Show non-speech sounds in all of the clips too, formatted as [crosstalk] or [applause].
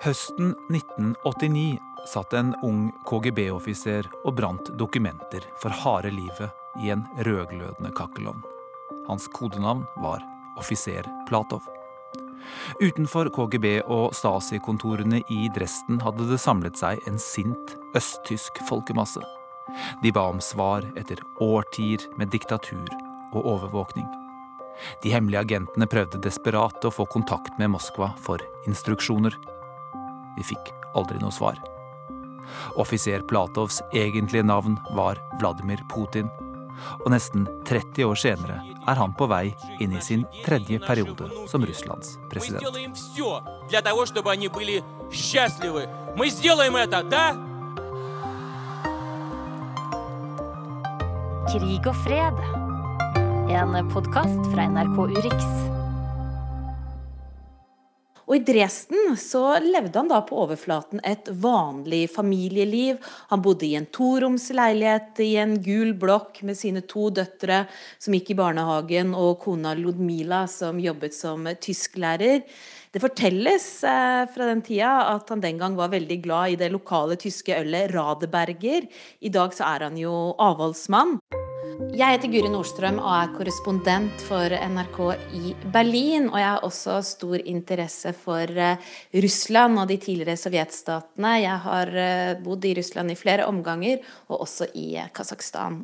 Høsten 1989 satt en ung KGB-offiser og brant dokumenter for harde livet i en rødglødende kakkelovn. Hans kodenavn var offiser Platov. Utenfor KGB og Stasi-kontorene i Dresden hadde det samlet seg en sint østtysk folkemasse. De ba om svar etter årtier med diktatur og overvåkning. De hemmelige agentene prøvde desperat å få kontakt med Moskva for instruksjoner. De fikk aldri noe svar. Offiser Platovs egentlige navn var Vladimir Putin. Og nesten 30 år senere er han på vei inn i sin tredje periode som Russlands president. Krig og fred. En podkast fra NRK Urix. Og i Dresden så levde han da på overflaten et vanlig familieliv. Han bodde i en toromsleilighet i en gul blokk med sine to døtre som gikk i barnehagen, og kona Ludmila som jobbet som tysklærer. Det fortelles eh, fra den tida at han den gang var veldig glad i det lokale tyske ølet Radeberger. I dag så er han jo avholdsmann. Jeg heter Guri Nordstrøm og er korrespondent for NRK i Berlin. Og jeg har også stor interesse for eh, Russland og de tidligere sovjetstatene. Jeg har eh, bodd i Russland i flere omganger, og også i Kasakhstan.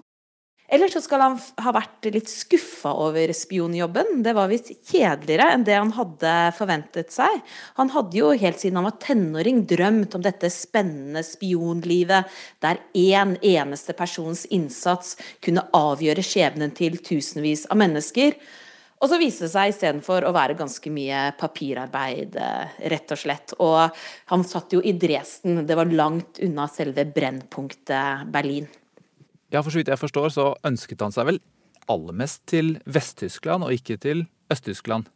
Eller så skal han ha vært litt skuffa over spionjobben. Det var visst kjedeligere enn det han hadde forventet seg. Han hadde jo helt siden han var tenåring drømt om dette spennende spionlivet, der én eneste persons innsats kunne avgjøre skjebnen til tusenvis av mennesker. Og så viste det seg istedenfor å være ganske mye papirarbeid, rett og slett. Og han satt jo i Dresden, det var langt unna selve brennpunktet Berlin. Ja, for så vidt jeg forstår, så ønsket han seg vel aller mest til Vest-Tyskland, og ikke til Øst-Tyskland?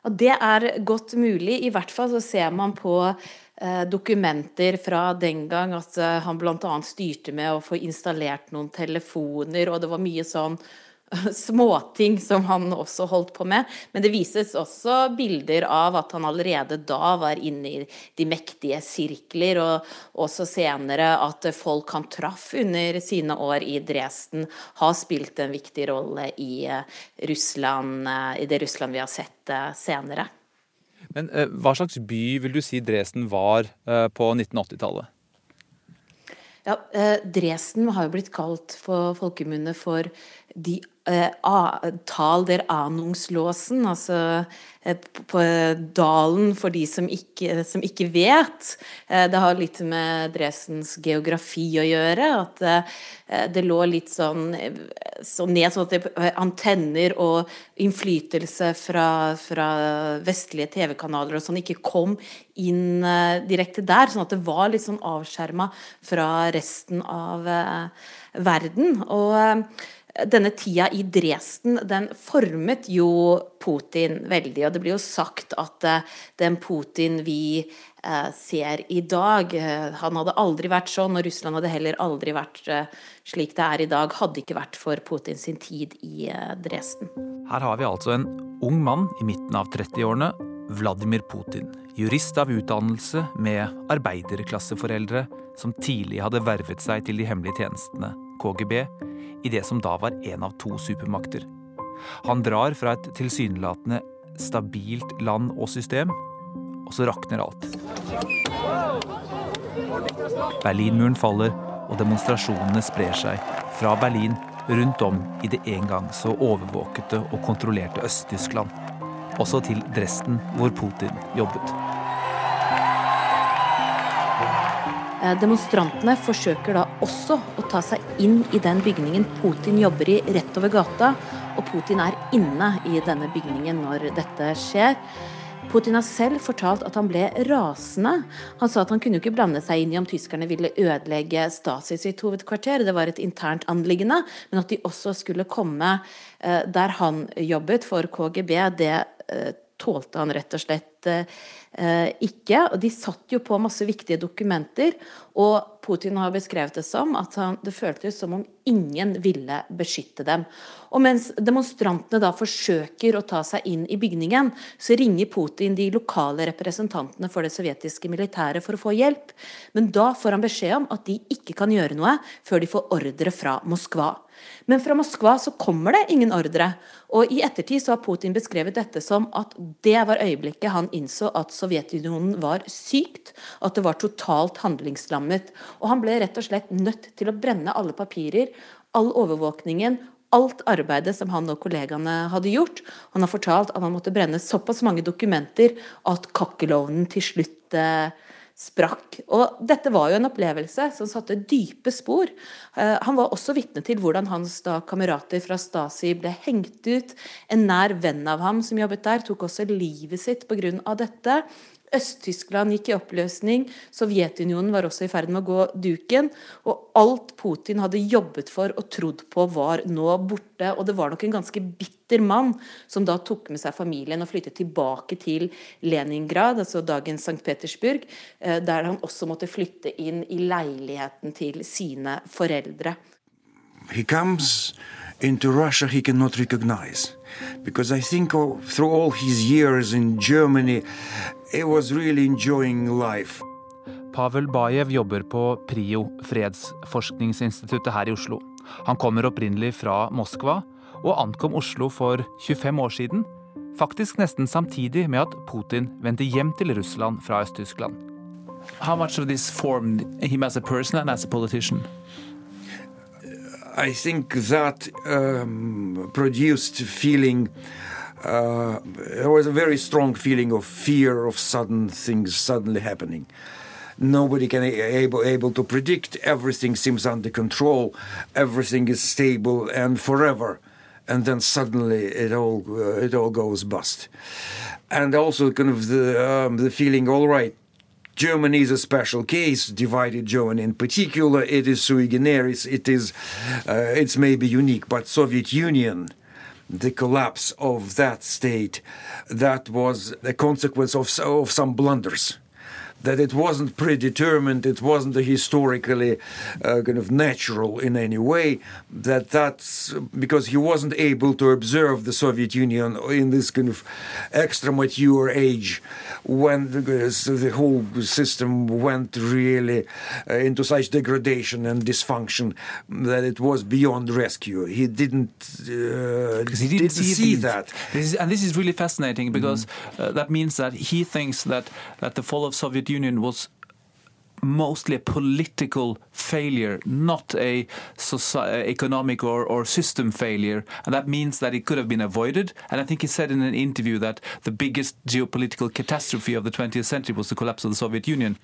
Ja, det er godt mulig. I hvert fall så ser man på eh, dokumenter fra den gang at eh, han bl.a. styrte med å få installert noen telefoner, og det var mye sånn [laughs] småting som han også holdt på med. Men det vises også bilder av at han allerede da var inne i de mektige sirkler, og også senere at folk han traff under sine år i Dresden, har spilt en viktig rolle i eh, Russland, eh, i det Russland vi har sett eh, senere. Men hva slags by vil du si Dresden var på 1980-tallet? Ja, Dresden har jo blitt kalt for folkemunne for de Tal der anungslåsen, altså eh, på dalen for de som ikke, som ikke vet. Eh, det har litt med Dresdens geografi å gjøre. At eh, det lå litt sånn så ned, sånn at det, antenner og innflytelse fra, fra vestlige TV-kanaler og sånn ikke kom inn direkte der. Sånn at det var litt sånn avskjerma fra resten av verden. og denne tida i Dresden den formet jo Putin veldig. Og det blir jo sagt at uh, den Putin vi uh, ser i dag uh, Han hadde aldri vært sånn, og Russland hadde heller aldri vært slik det er i dag, hadde ikke vært for Putin sin tid i Dresden. Her har vi altså en ung mann i midten av 30-årene, Vladimir Putin. Jurist av utdannelse med arbeiderklasseforeldre som tidlig hadde vervet seg til de hemmelige tjenestene, KGB, i det som da var en av to supermakter. Han drar fra et tilsynelatende stabilt land og system, og så rakner alt. Berlinmuren faller, og demonstrasjonene sprer seg fra Berlin rundt om i det en gang så overvåkete og kontrollerte Øst-Tyskland. Også til Dresden, hvor Putin jobbet. Demonstrantene forsøker da også å ta seg inn i den bygningen Putin jobber i rett over gata, og Putin er inne i denne bygningen når dette skjer. Putin har selv fortalt at han ble rasende. Han sa at han kunne ikke blande seg inn i om tyskerne ville ødelegge Stasi sitt hovedkvarter, det var et internt anliggende, men at de også skulle komme eh, der han jobbet for KGB, det eh, tålte han rett og slett slett eh, ikke. Og de satt jo på masse viktige dokumenter. Og Putin har beskrevet det som at han, det føltes som om ingen ville beskytte dem. Og mens demonstrantene da forsøker å ta seg inn i bygningen, så ringer Putin de lokale representantene for det sovjetiske militæret for å få hjelp. Men da får han beskjed om at de ikke kan gjøre noe før de får ordre fra Moskva. Men fra Moskva så kommer det ingen ordre. Og i ettertid så har Putin beskrevet dette som at det var øyeblikket han innså at Sovjetunionen var sykt, at det var totalt handlingslammet. Og han ble rett og slett nødt til å brenne alle papirer, all overvåkningen, alt arbeidet som han og kollegaene hadde gjort. Han har fortalt at han måtte brenne såpass mange dokumenter at kakkelovnen til slutt eh, sprakk. Og dette var jo en opplevelse som satte dype spor. Eh, han var også vitne til hvordan hans da kamerater fra Stasi ble hengt ut. En nær venn av ham som jobbet der, tok også livet sitt pga. dette. Øst-Tyskland gikk i oppløsning, Sovjetunionen var også i ferd med å gå duken. Og alt Putin hadde jobbet for og trodd på, var nå borte. Og det var nok en ganske bitter mann som da tok med seg familien og flyttet tilbake til Leningrad, altså dagens St. Petersburg, eh, der han også måtte flytte inn i leiligheten til sine foreldre. He comes into Russia he cannot recognize. Because I think through all his years in Germany, really enjoying life. Pavel Bajev jobber på PRIO, fredsforskningsinstituttet her i Oslo. Han kommer opprinnelig fra Moskva, og ankom Oslo for 25 år siden. Faktisk nesten samtidig med at Putin vendte hjem til Russland fra Øst-Tyskland. How much of this formed him as a person and as a politician? I think that um, produced feeling. Uh, there was a very strong feeling of fear of sudden things suddenly happening. Nobody can able able to predict. Everything seems under control. Everything is stable and forever, and then suddenly it all uh, it all goes bust. And also, kind of the um, the feeling. All right, Germany is a special case, divided Germany in particular. It is sui generis. It is, uh, it's maybe unique, but Soviet Union, the collapse of that state, that was a consequence of, of some blunders that it wasn't predetermined, it wasn't historically uh, kind of natural in any way. That that's because he wasn't able to observe the Soviet Union in this kind of extra mature age when the, the whole system went really uh, into such degradation and dysfunction that it was beyond rescue. He didn't, uh, he didn't, didn't see, see that. This is, and this is really fascinating because mm. that means that he thinks that that the fall of Soviet Union was mostly a political failure, not a economic or, or system failure. And that means that it could have been avoided. And I think he said in an interview that the biggest geopolitical catastrophe of the 20th century was the collapse of the Soviet Union.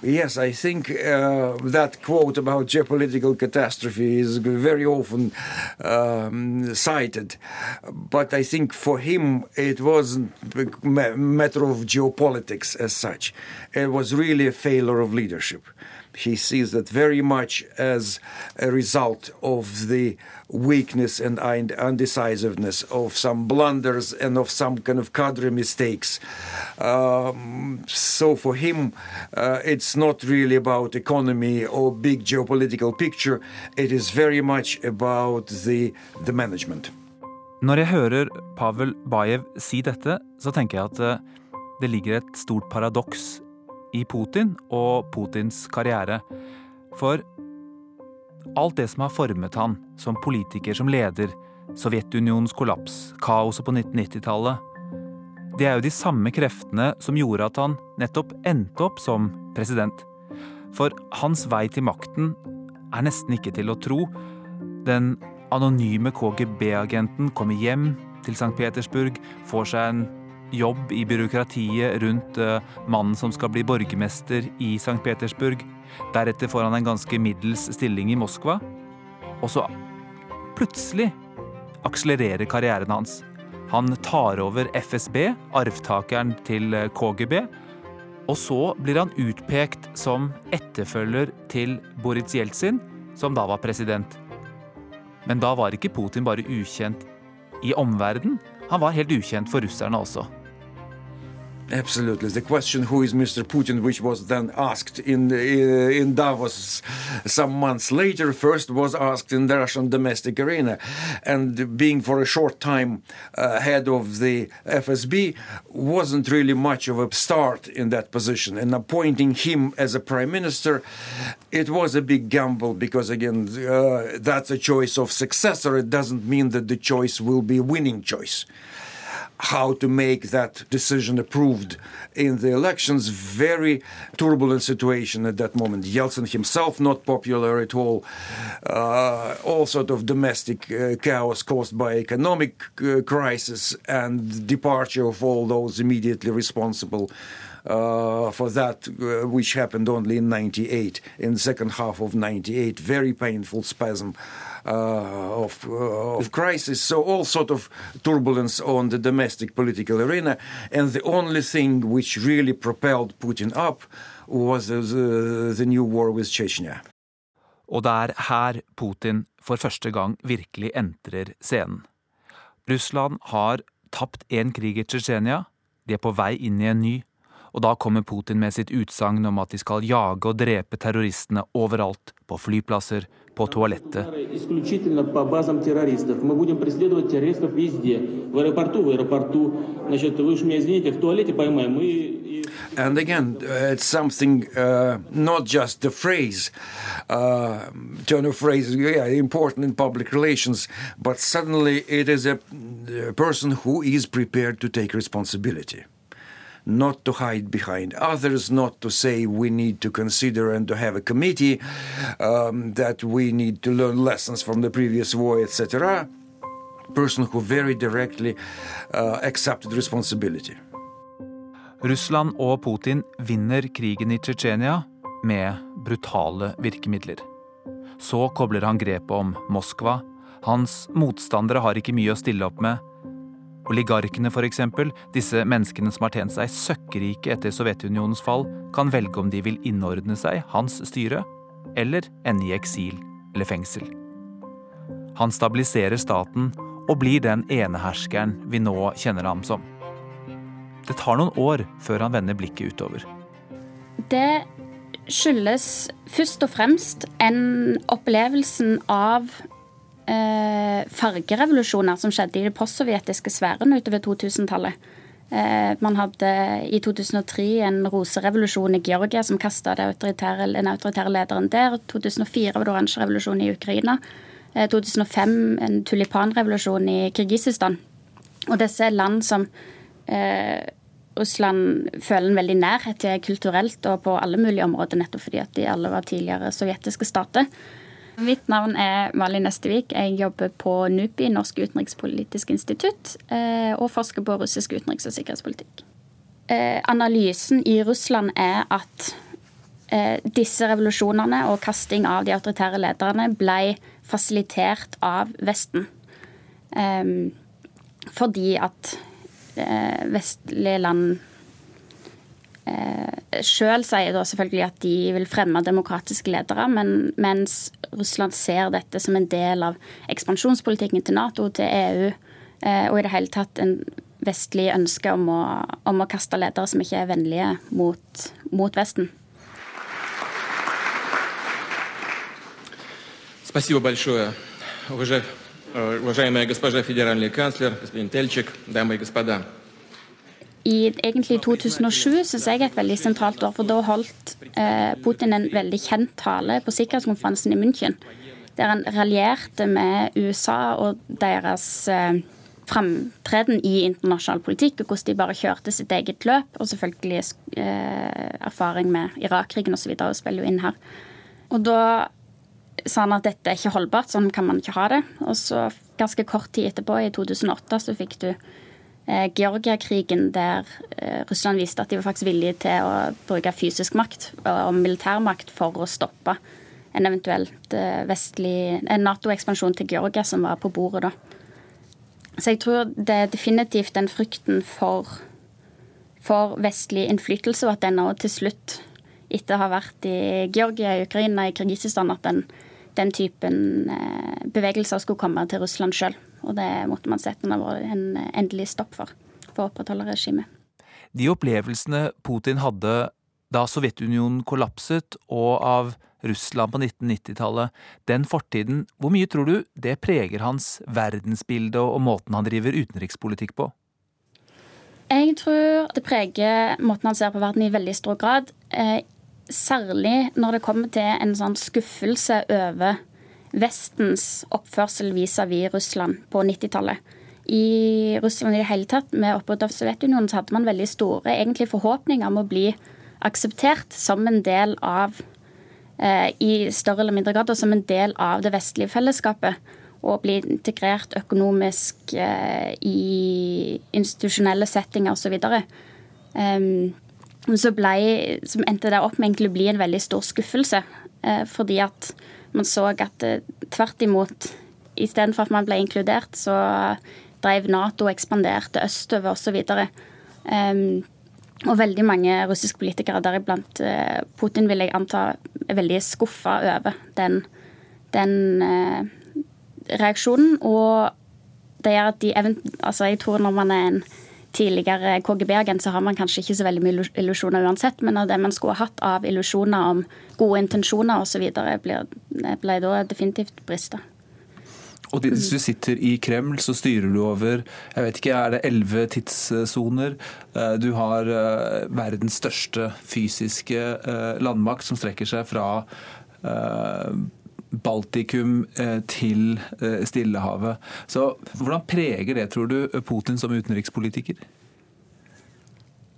Yes, I think uh, that quote about geopolitical catastrophe is very often um, cited. But I think for him it wasn't a matter of geopolitics as such. It was really a failure of leadership. He sees that very much as a result of the weakness and undecisiveness of some blunders and of some kind of cadre mistakes. Um, so for him, uh, it's not really about economy or big geopolitical picture. It is very much about the, the management. Når jeg hører Pavel Bajev si dette, så tenker jeg at eh, det ligger et stort paradoks i Putin og Putins karriere. For alt det som har formet han som politiker, som leder, Sovjetunionens kollaps, kaoset på 1990-tallet, det er jo de samme kreftene som gjorde at han nettopp endte opp som president. For hans vei til makten er nesten ikke til å tro. Den anonyme KGB-agenten kommer hjem til St. Petersburg, får seg en jobb i byråkratiet rundt uh, mannen som skal bli borgermester i St. Petersburg. Deretter får han en ganske middels stilling i Moskva. Og så plutselig akselererer karrieren hans. Han tar over FSB, arvtakeren til eh, KGB. Og så blir han utpekt som etterfølger til Boris Jeltsin, som da var president. Men da var ikke Putin bare ukjent i omverdenen, han var helt ukjent for russerne også. Absolutely. The question, who is Mr. Putin, which was then asked in, in Davos some months later, first was asked in the Russian domestic arena. And being for a short time uh, head of the FSB wasn't really much of a start in that position. And appointing him as a prime minister, it was a big gamble because, again, uh, that's a choice of successor. It doesn't mean that the choice will be a winning choice how to make that decision approved in the elections. Very turbulent situation at that moment. Yeltsin himself not popular at all. Uh, all sort of domestic uh, chaos caused by economic uh, crisis and departure of all those immediately responsible. Uh, for that, uh, which happened only in 98, in the second half of 98. Very painful spasm uh, of, uh, of crisis. So all sort of turbulence on the domestic political arena, and the only thing which really propelled Putin up was the, the new war with Chechnya. Og det er her Putin for første gang virkelig entrer scenen. Russland har tapt én krig i Tsjetsjenia, de er på vei inn i en ny, og da kommer Putin med sitt utsagn om at de skal jage og drepe terroristene overalt, på flyplasser, på toalettet. And again, uh, it's something uh, not just the phrase, uh, turn of phrase, yeah, important in public relations, but suddenly it is a, a person who is prepared to take responsibility not to hide behind others, not to say we need to consider and to have a committee, um, that we need to learn lessons from the previous war, etc. Person who very directly uh, accepted responsibility. Russland og Putin vinner krigen i Tsjetsjenia med brutale virkemidler. Så kobler han grepet om Moskva. Hans motstandere har ikke mye å stille opp med. Oligarkene f.eks., disse menneskene som har tjent seg søkkrike etter Sovjetunionens fall, kan velge om de vil innordne seg hans styre, eller ende i eksil eller fengsel. Han stabiliserer staten og blir den eneherskeren vi nå kjenner ham som. Det tar noen år før han vender blikket utover. Det skyldes først og fremst en opplevelsen av eh, fargerevolusjoner som skjedde i de postsovjetiske sfæren utover 2000-tallet. Eh, man hadde i 2003 en roserevolusjon i Georgia som kasta den autoritære lederen der. 2004 var det oransje revolusjon i Ukraina. Eh, 2005 en tulipanrevolusjon i Kirgisistan. Og disse er land som eh, Russland føler en veldig nærhet til kulturelt og på alle mulige områder, nettopp fordi at de alle var tidligere sovjetiske stater. Mitt navn er Malin Nestevik. Jeg jobber på NUPI, Norsk utenrikspolitisk institutt, eh, og forsker på russisk utenriks- og sikkerhetspolitikk. Eh, analysen i Russland er at eh, disse revolusjonene og kasting av de autoritære lederne ble fasilitert av Vesten. Fordi at vestlige land Sjøl sier da selvfølgelig at de vil fremme demokratiske ledere, men mens Russland ser dette som en del av ekspansjonspolitikken til Nato, til EU, eh, og i det hele tatt en vestlig ønske om å, om å kaste ledere som ikke er vennlige mot, mot Vesten. Спасибо большое, уважаемая госпожа федеральный канцлер, господин Тельчик, дамы и господа i egentlig 2007 synes jeg er et veldig sentralt år, for da holdt eh, Putin en veldig kjent tale på sikkerhetskonferansen i München, der han raljerte med USA og deres eh, framtreden i internasjonal politikk, og hvordan de bare kjørte sitt eget løp, og selvfølgelig eh, erfaring med Irak-krigen osv. spiller jo inn her. Og da sa han at dette er ikke holdbart, sånn kan man ikke ha det. Og så ganske kort tid etterpå, i 2008, så fikk du Georgia-krigen, der eh, Russland viste at de var faktisk villige til å bruke fysisk makt og militærmakt for å stoppe en eventuelt eh, vestlig Nato-ekspansjon til Georgia som var på bordet da. Så jeg tror det er definitivt den frykten for, for vestlig innflytelse, og at den òg til slutt, etter å ha vært i Georgia, i Ukraina, i Kirgisistan, at den, den typen bevegelser skulle komme til Russland sjøl. Og det måtte man sette en endelig stopp for, for å opprettholde regimet. De opplevelsene Putin hadde da Sovjetunionen kollapset, og av Russland på 1990-tallet, den fortiden, hvor mye tror du det preger hans verdensbilde og måten han driver utenrikspolitikk på? Jeg tror det preger måten han ser på verden i veldig stor grad. Særlig når det kommer til en sånn skuffelse over Vestens oppførsel vis-à-vis Russland på 90-tallet. I Russland i det hele tatt, med oppbruddet av Sovjetunionen, så hadde man veldig store egentlig forhåpninger om å bli akseptert som en del av eh, I større eller mindre grad og som en del av det vestlige fellesskapet. Og bli integrert økonomisk eh, i institusjonelle settinger osv. Um, så, ble, så endte det opp med å bli en veldig stor skuffelse. Eh, fordi at man så at eh, tvert imot, istedenfor at man ble inkludert, så drev Nato og ekspanderte østover osv. Um, og veldig mange russiske politikere, deriblant eh, Putin, vil jeg anta er veldig skuffa over den, den eh, reaksjonen. Og det gjør at de altså Jeg tror når man er en tidligere KGB-agent, så har man kanskje ikke så veldig mye illusjoner uansett, men av det man skulle ha hatt av illusjoner om gode intensjoner osv., ble da definitivt brista. Og hvis du sitter i Kreml, så styrer du over jeg vet ikke, er det elleve tidssoner. Eh, du har eh, verdens største fysiske eh, landmakt som strekker seg fra Baltikum til Stillehavet. Så Hvordan preger det, tror du, Putin som utenrikspolitiker?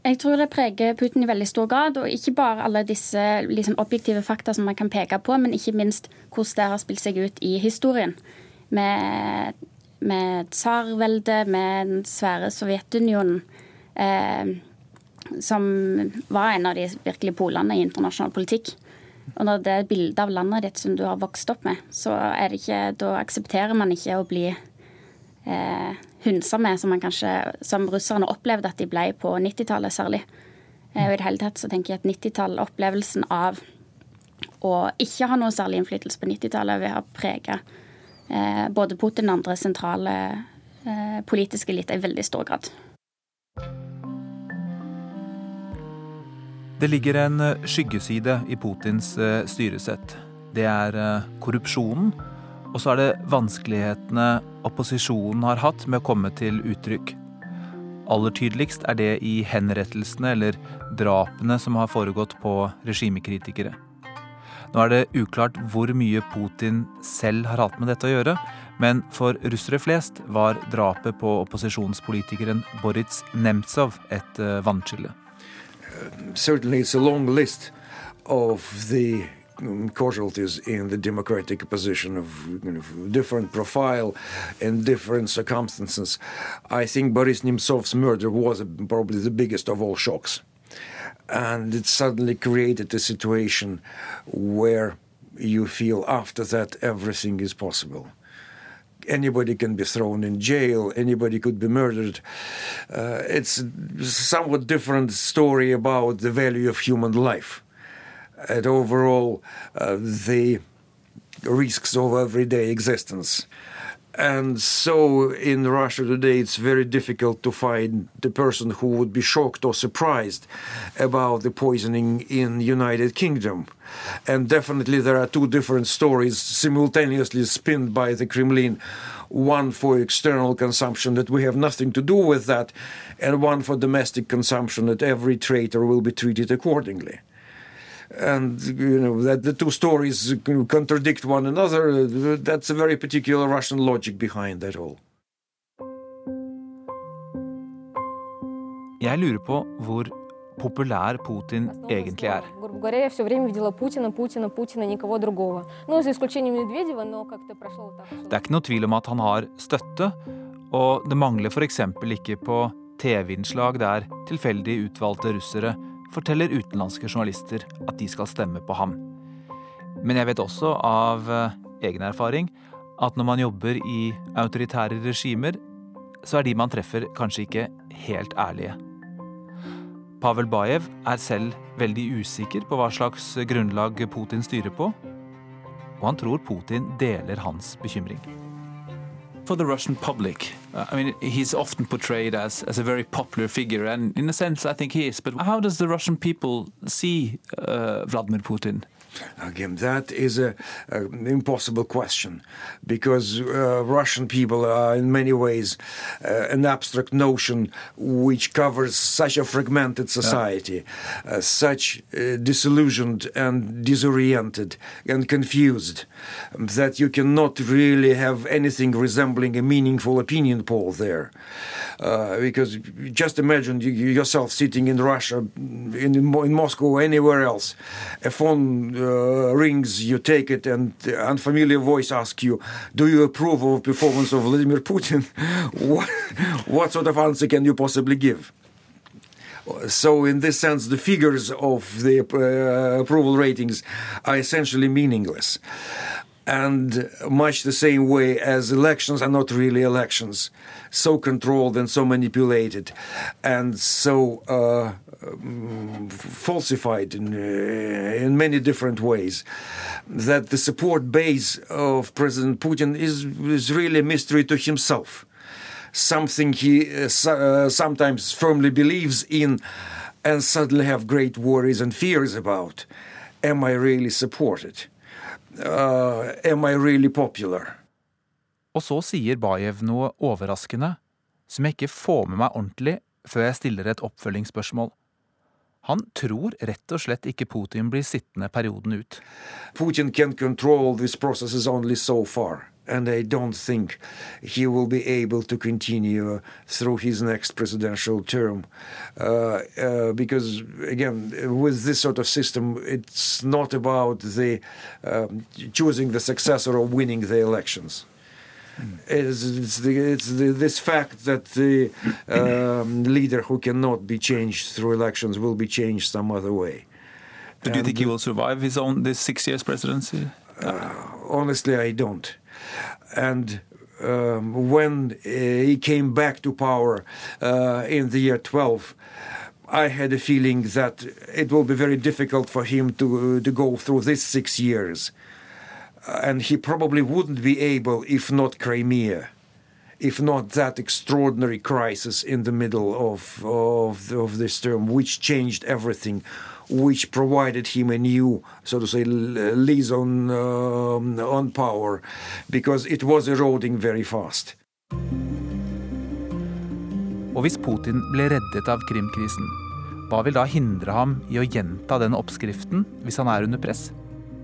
Jeg tror det preger Putin i veldig stor grad, og ikke bare alle disse liksom, objektive fakta som man kan peke på, men ikke minst hvordan det har spilt seg ut i historien med, med tsarveldet, med den svære Sovjetunionen, eh, som var en av de virkelige polene i internasjonal politikk. Og når det er et bilde av landet ditt som du har vokst opp med, så er det ikke, da aksepterer man ikke å bli eh, hunsa med, som man kanskje, som russerne opplevde at de ble på 90-tallet særlig. Eh, og i det hele tatt så tenker jeg at 90-tallet, opplevelsen av å ikke ha noe særlig innflytelse på 90-tallet, vil ha prega Eh, både Putin og andre sentrale eh, politiske eliter i veldig stor grad. Det ligger en eh, skyggeside i Putins styresett. Det er korrupsjonen, og så er det vanskelighetene opposisjonen har hatt med å komme til uttrykk. Aller tydeligst er det i henrettelsene eller drapene som har foregått på regimekritikere. Nå er det uklart hvor mye Putin selv har hatt med dette å gjøre, men for russere flest var drapet på opposisjonspolitikeren Boris Nemtsov et vannskille. Certainly it's a long list of the um, casualties in the democratic opposition of you know, different profile and different circumstances. I think Boris Nemtsov's murder was probably the biggest of all shocks. and it suddenly created a situation where you feel after that everything is possible. Anybody can be thrown in jail. Anybody could be murdered. Uh, it's somewhat different story about the value of human life and overall uh, the risks of everyday existence. And so in Russia today, it's very difficult to find the person who would be shocked or surprised about the poisoning in United Kingdom. And definitely there are two different stories simultaneously spinned by the Kremlin. One for external consumption that we have nothing to do with that, and one for domestic consumption that every traitor will be treated accordingly and you know that the two stories contradict one another. That's a very particular Russian logic behind that all. Jeg lurer på hvor populær Putin egentlig er. Det er ikke noe tvil om at han har støtte, og det mangler f.eks. ikke på TV-innslag der tilfeldig utvalgte russere forteller utenlandske journalister at de skal stemme på ham. Men jeg vet også av eh, egen erfaring at når man jobber i autoritære regimer, så er de man treffer, kanskje ikke helt ærlige. Pavel Bajev er selv veldig usikker på hva slags grunnlag Putin styrer på, og han tror Putin deler hans bekymring. For the Russian public? Uh, I mean, he's often portrayed as, as a very popular figure, and in a sense, I think he is. But how does the Russian people see uh, Vladimir Putin? Again, that is a, an impossible question because uh, Russian people are in many ways uh, an abstract notion which covers such a fragmented society, yeah. uh, such uh, disillusioned and disoriented and confused that you cannot really have anything resembling a meaningful opinion poll there. Uh, because just imagine you, yourself sitting in Russia, in, in Moscow, or anywhere else, a phone uh, rings, you take it, and unfamiliar voice asks you, "Do you approve of performance of Vladimir Putin?" [laughs] what, what sort of answer can you possibly give? So, in this sense, the figures of the uh, approval ratings are essentially meaningless. And much the same way as elections are not really elections, so controlled and so manipulated, and so uh, falsified in, uh, in many different ways, that the support base of President Putin is, is really a mystery to himself. Something he uh, uh, sometimes firmly believes in and suddenly have great worries and fears about. Am I really supported? Uh, am I really popular? Og så sier Bajev noe overraskende, som jeg ikke får med meg ordentlig før jeg stiller et oppfølgingsspørsmål. Han tror rett og slett ikke Putin blir sittende perioden ut. Putin can control these processes only so far. And I don't think he will be able to continue through his next presidential term. Uh, uh, because, again, with this sort of system, it's not about the um, choosing the successor or winning the elections. It's, it's, the, it's the, this fact that the um, [coughs] leader who cannot be changed through elections will be changed some other way. Do you think he will survive his own this six years presidency? Uh, honestly, I don't. And um, when uh, he came back to power uh, in the year 12, I had a feeling that it will be very difficult for him to to go through this six years. And he probably wouldn't be able if not Crimea, if not that extraordinary crisis in the middle of, of, of this term, which changed everything, which provided him a new, so to say, liaison on, uh, on power, because it was eroding very fast. Og hvis Putin ble reddet av Krimkrisen, hva vil da hindre ham i å gjenta den oppskriften hvis han er under press?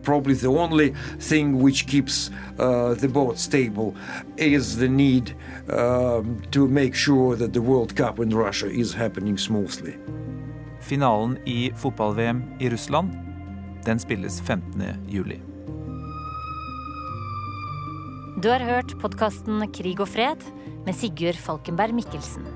probably the only thing which keeps uh, the boat stable is the need um, to make sure that the World Cup in Russia is happening smoothly. Finalen i fotball-VM i Russland den spilles 15. juli. Du har hørt podkasten Krig og fred med Sigurd Falkenberg Mikkelsen.